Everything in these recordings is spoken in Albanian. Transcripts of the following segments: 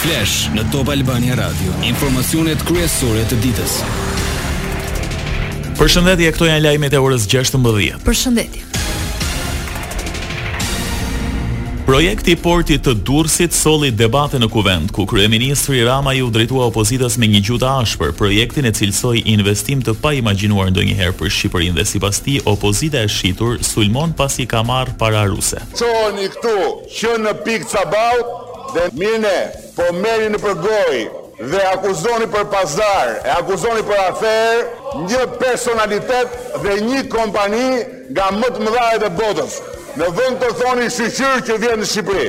Flash në Top Albania Radio, informacionet kryesore të ditës. Përshëndetje, këto janë lajmet e orës 16. Përshëndetje. Projekti i portit të Durrësit solli debate në Kuvend, ku kryeministri Rama iu drejtua opozitës me një gjuhë të ashpër. Projektin e cilësoi investim të paimagjinuar ndonjëherë për Shqipërinë dhe sipas tij, opozita e shitur sulmon pasi ka marrë para ruse. Çoni këtu Që në pikë të sabahut dhe më rrini e po merrni nëpër gojë dhe akuzoni për pazar e akuzoni për afera një personalitet dhe nji kompani nga më të mëdhatë e botës në vënd të thoni shyqyr që vjen në Shqipëri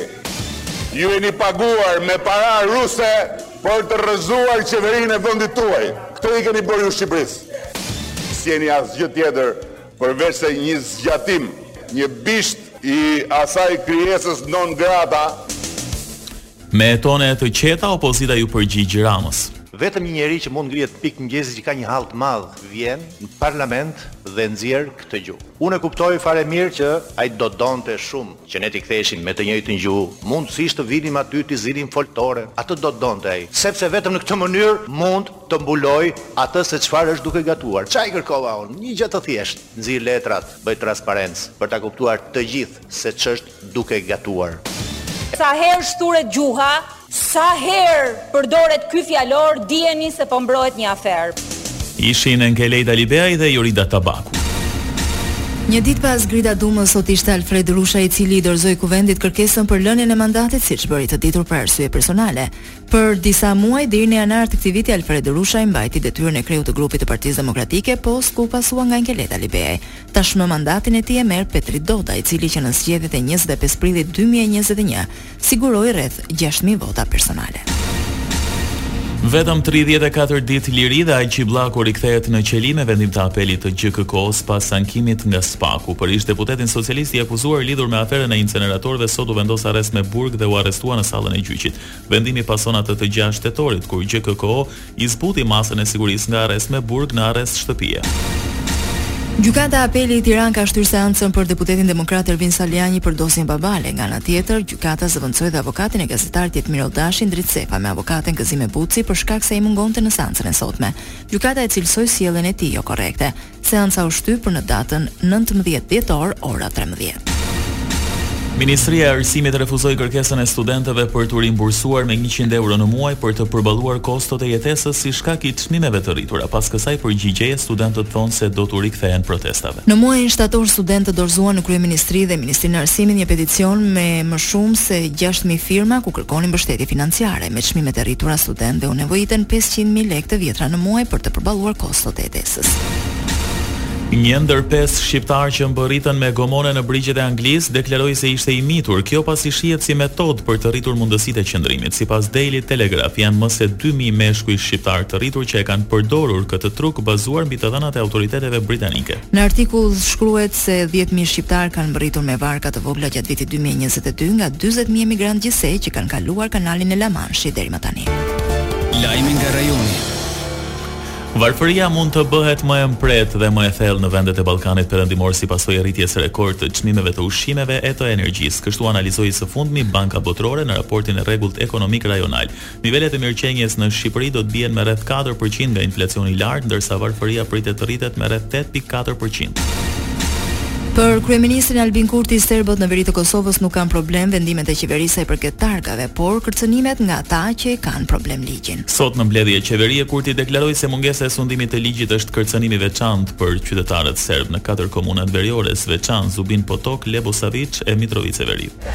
ju jeni paguar me para ruse për të rrëzuar qeverinë e vëndit tuaj këtë i keni bërë ju Shqipërisë s'jeni asgjë tjetër Përveçse një zgjatim, një bisht i asaj krijesës non grata. Me tone të qeta opozita iu përgjigj Ramës. Vetëm një njeri që më ngrihet pikë mëngjesi që ka një hall të madh vjen në parlament dhe nxjerr këtë gjuhë. Unë e kuptoj fare mirë që ai do donte shumë që ne t'i ktheheshim me të njëjtën gjuhë, mundësisht të vinim aty t'i zinim foltore, atë do donte ai, sepse vetëm në këtë mënyrë mund të mbulojë atë se çfarë është duke gatuar. Ç'ai kërkova unë? Një gjë të thjeshtë, nxirr letrat, bëj transparencë, për ta kuptuar të gjithë se ç'është duke gatuar. Sa herë shthuret gjuha, sa herë përdoret ky fjalor, dijeni se po mbrohet një aferë. Ishin Enkelejd Alibeaj dhe Jorida Tabaku. Një ditë pas Grida Dumës sot ishte Alfred Rushaj i cili i dorëzoi Kuvendit kërkesën për lënien e mandatit siç bëri të ditur për arsye personale. Për disa muaj, deri në janar të këtij viti, Alfred Rushaj mbajti detyrën e kreut të grupit të Partisë Demokratike, post ku u pasua nga Enkelejd Alibeaj. Tashmë mandatin e tij e merr Petrit Doda, i cili në zgjedhjet e njëzet e pesë prillit dy mijë e njëzet e një siguroi rreth gjashtë mijë vota personale. Vetëm tridhjetë e katër ditë liri dhe Alqi Bllako rikthehet në qeli me vendim të apelit të GJKKO-së pas ankimit nga SPAK-u. Për ish-deputetin socialist i akuzuar lidhur me aferën e inceneratorëve sot u vendos arrest me burg dhe u arrestua në sallën e gjyqit. Vendimi pason atë të gjashtë tetorit, kur GJKKO i zbuti masën e sigurisë nga arrest me burg në arrest shtëpie. Gjykata e Apelit Tiranë ka shtyrë seancën për deputetin demokrat Ervin Salianji për dosjen Babale. Nga ana tjetër, gjykata zëvendësoi dhe avokatin e gazetarit Jetmir Olldashi, Ndrek Sefa me avokaten Gëzime Buci për shkak se ai mungonte në seancën e sotme. Gjykata e cilësoi sjelljen e tij jo korrekte. Seanca u shty për në datën nëntëmbëdhjetë dhjetor ora trembëdhjetë. Ministria e Arsimit refuzoi kërkesën e studentëve për t'u rimbursuar me njëqind euro në muaj për të përballuar kostot e jetesës si shkak i çmimeve të rritura. Pas kësaj përgjigjeje, studentët thonë se do t'u rikthehen protestave. Në muajin shtator studentët dorëzuan në Kryeministri dhe Ministrinë e Arsimit një peticion me më shumë se gjashtë mijë firma ku kërkonin mbështetje financiare. Me çmimet e rritura studentëve u nevojiten pesëqind mijë lekë të vjetra në muaj për të përballuar kostot e jetesës. Një ndër pesë shqiptarë që mbërritën me gomone në brigjet e Anglisë deklaroi se ishte i mitur, kjo pasi shihet si metodë për të rritur mundësitë e qëndrimit. Sipas Daily Telegraph, janë më se dy mijë meshkuj shqiptarë të rritur që e kanë përdorur këtë truk bazuar mbi të dhënat e autoriteteve britanike. Në artikull shkruhet se dhjetë mijë shqiptarë kanë mbërritur me varka të vogla gjatë vitit dy mijë e njëzet e dy nga dyzet mijë emigrantë gjithsej që kanë kaluar Kanalin e La Manshit deri më tani. Lajme nga rajoni. Varfëria mund të bëhet më e mprehtë dhe më e thellë në vendet e Ballkanit Perëndimor si pasojë e rritjes rekord të çmimeve të ushqimeve e të energjisë, kështu analizoi së fundmi Banka Botërore në raportin e rregullt ekonomik rajonal. Nivelet e mirëqenies në Shqipëri do të bien me rreth katër për qind nga inflacioni i lartë, ndërsa varfëria pritet të rritet me rreth tetë pikë katër për qind. Për kryeministrin Albin Kurti, serbët në veri të Kosovës nuk kanë problem vendimet e qeverisë sa i përket targave, por kërcënimet nga ata që i kanë problem ligj. Sot në mbledhje qeverie Kurti deklaroi se mungesa e sundimit të ligjit është kërcënim i veçantë për qytetarët serbë në katër komunat veriore, Zveçan, Zubin Potok, Leposaviç e Mitrovicë e Veriut.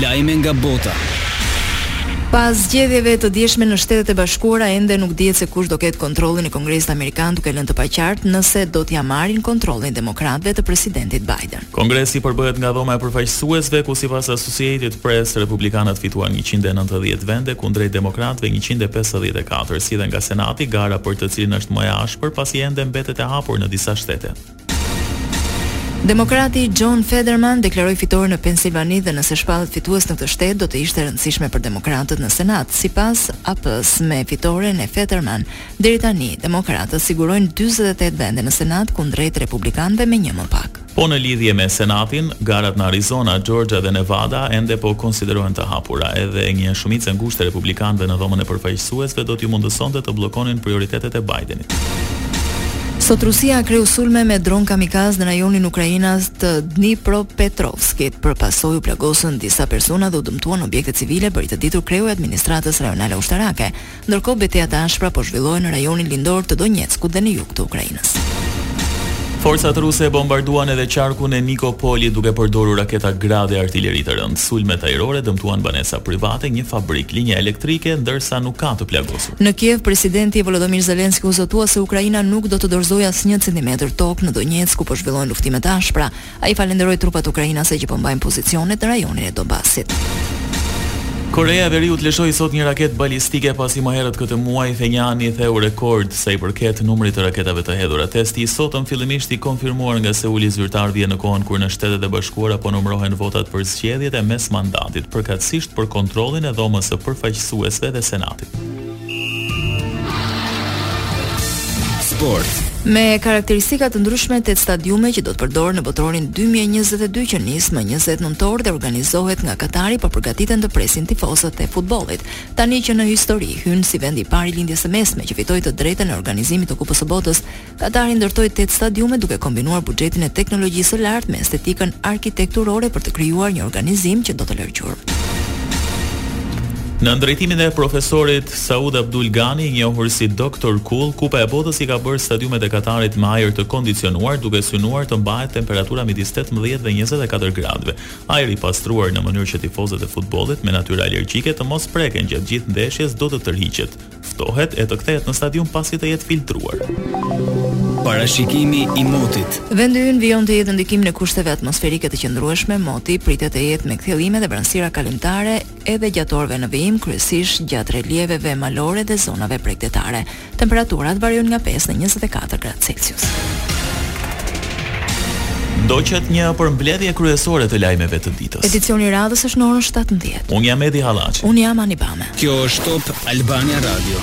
Lajme nga bota. Pas zgjedhjeve të djeshme në Shtetet e Bashkuara ende nuk dihet se kush do ketë kontrollin e Kongresit amerikan duke lënë të paqartë nëse do t'ia marrin kontrollin demokratëve të Presidentit Biden. Kongresi përbëhet nga Dhoma e Përfaqësuesve, ku sipas Associated Press republikanët fituan njëqind e nëntëdhjetë vende, kundrejt demokratëve njëqind e pesëdhjetë e katër, si dhe nga Senati, gara për të cilën është më e ashpër, pasi ende mbetet e hapur në disa shtete. Demokrati John Fetterman deklaroi fitoren në Pensilvani dhe nëse shpallet fitues në këtë shtet do të ishte e rëndësishme për demokratët në Senat. Sipas AP-së, me fitoren e Fetterman, Deri tani, demokratët sigurojnë dyzet e tetë vende në Senat kundrejt republikanëve me një më pak. Po në lidhje me Senatin, garat në Arizona, Xhorxhia dhe Nevada ende po konsiderohen të hapura. Edhe një shumicë e ngushtë e republikanëve në Dhomën e Përfaqësuesve do t'iu mundësonte të bllokonin prioritetet e Bidenit. Sot Rusia kreu sulme me dron kamikaz në rajonin ukrainas të Dnipropetrovskit. Për pasojë u plagosën disa persona dhe u dëmtuan objekte civile, bëri të ditur kreu i administratës rajonale ushtarake. Ndërkohë beteja të ashpra po zhvillohen në rajonin lindor të Donjeckut dhe në jug të Ukrainës. Forcat ruse bombarduan edhe qarkun e Nikopolit duke përdorur raketa Grad e artileri të rëndë. Sulmet ajrore dëmtuan banesa private, një fabrikë, linja elektrike, ndërsa nuk ka të plagosur. Në Kiev, presidenti Volodymyr Zelensky u zotua se Ukraina nuk do të dorëzojë asnjë centimetër tokë në Donjeck ku po zhvillohen luftimet e ashpra. Ai falënderoi trupat ukrainase që po mbajnë pozicionet në rajonin e Donbasit. Koreja e Veriut lëshoi sot një raketë balistike pasi më herët këtë muaj Phenjani theu rekord sa i përket numrit të raketave të hedhura. Testi i sotëm fillimisht i konfirmuar nga Seuli zyrtar vjen në kohën kur në Shtetet e Bashkuara po numërohen votat për zgjedhjet e mesmandatit, përkatësisht për kontrollin e Dhomës së Përfaqësuesve dhe Senatit. Sport. Me karakteristika të ndryshme tetë stadiume që do të përdoren në Botërorin 2022 që nis më 20 nëntor dhe organizohet nga Katari po përgatiten të presin tifozët e futbollit. Tani që në histori hyn si vendi i parë i Lindjes së Mesme që fitoi të drejtën e organizimit të Kupës së Botës Katari ndërtoi tetë stadiume duke kombinuar buxhetin e teknologjisë së lartë me estetikën arkitekturore për të krijuar një organizim që do të lërë gjurmë. Nën drejtimin e profesorit Saud Abdul Gani, i njohur si Doctor Cool, Kupa e Botës i ka bërë stadiumet e Katarit me ajër të kondicionuar, duke synuar të mbahet temperatura midis tetëmbëdhjetë dhe njëzet e katër gradëve. Ajri i pastruar në mënyrë që tifozët e futbollit me natyrë alergjike të mos preken gjatë gjithë ndeshjes do të tërhiqet. ftohet e të kthehet në stadium pasi të jetë filtruar. Parashikimi i motit. Vendi ynë vijon të jetë në ndikimin e kushteve atmosferike të qëndrueshme, moti pritet të jetë me kthjellime dhe vranësira kalimtare edhe gjatë orëve në vijim, kryesisht gjatë relieveve malore dhe zonave bregdetare. Temperaturat variojnë nga 5 në 24 gradë Celsius. Ndoqët një përmbledhje kryesore të lajmeve të ditës. Edicioni i radhës është në orën 17. Unë jam Edi Halaci. Unë jam Anibame. Kjo është Top Albania Radio.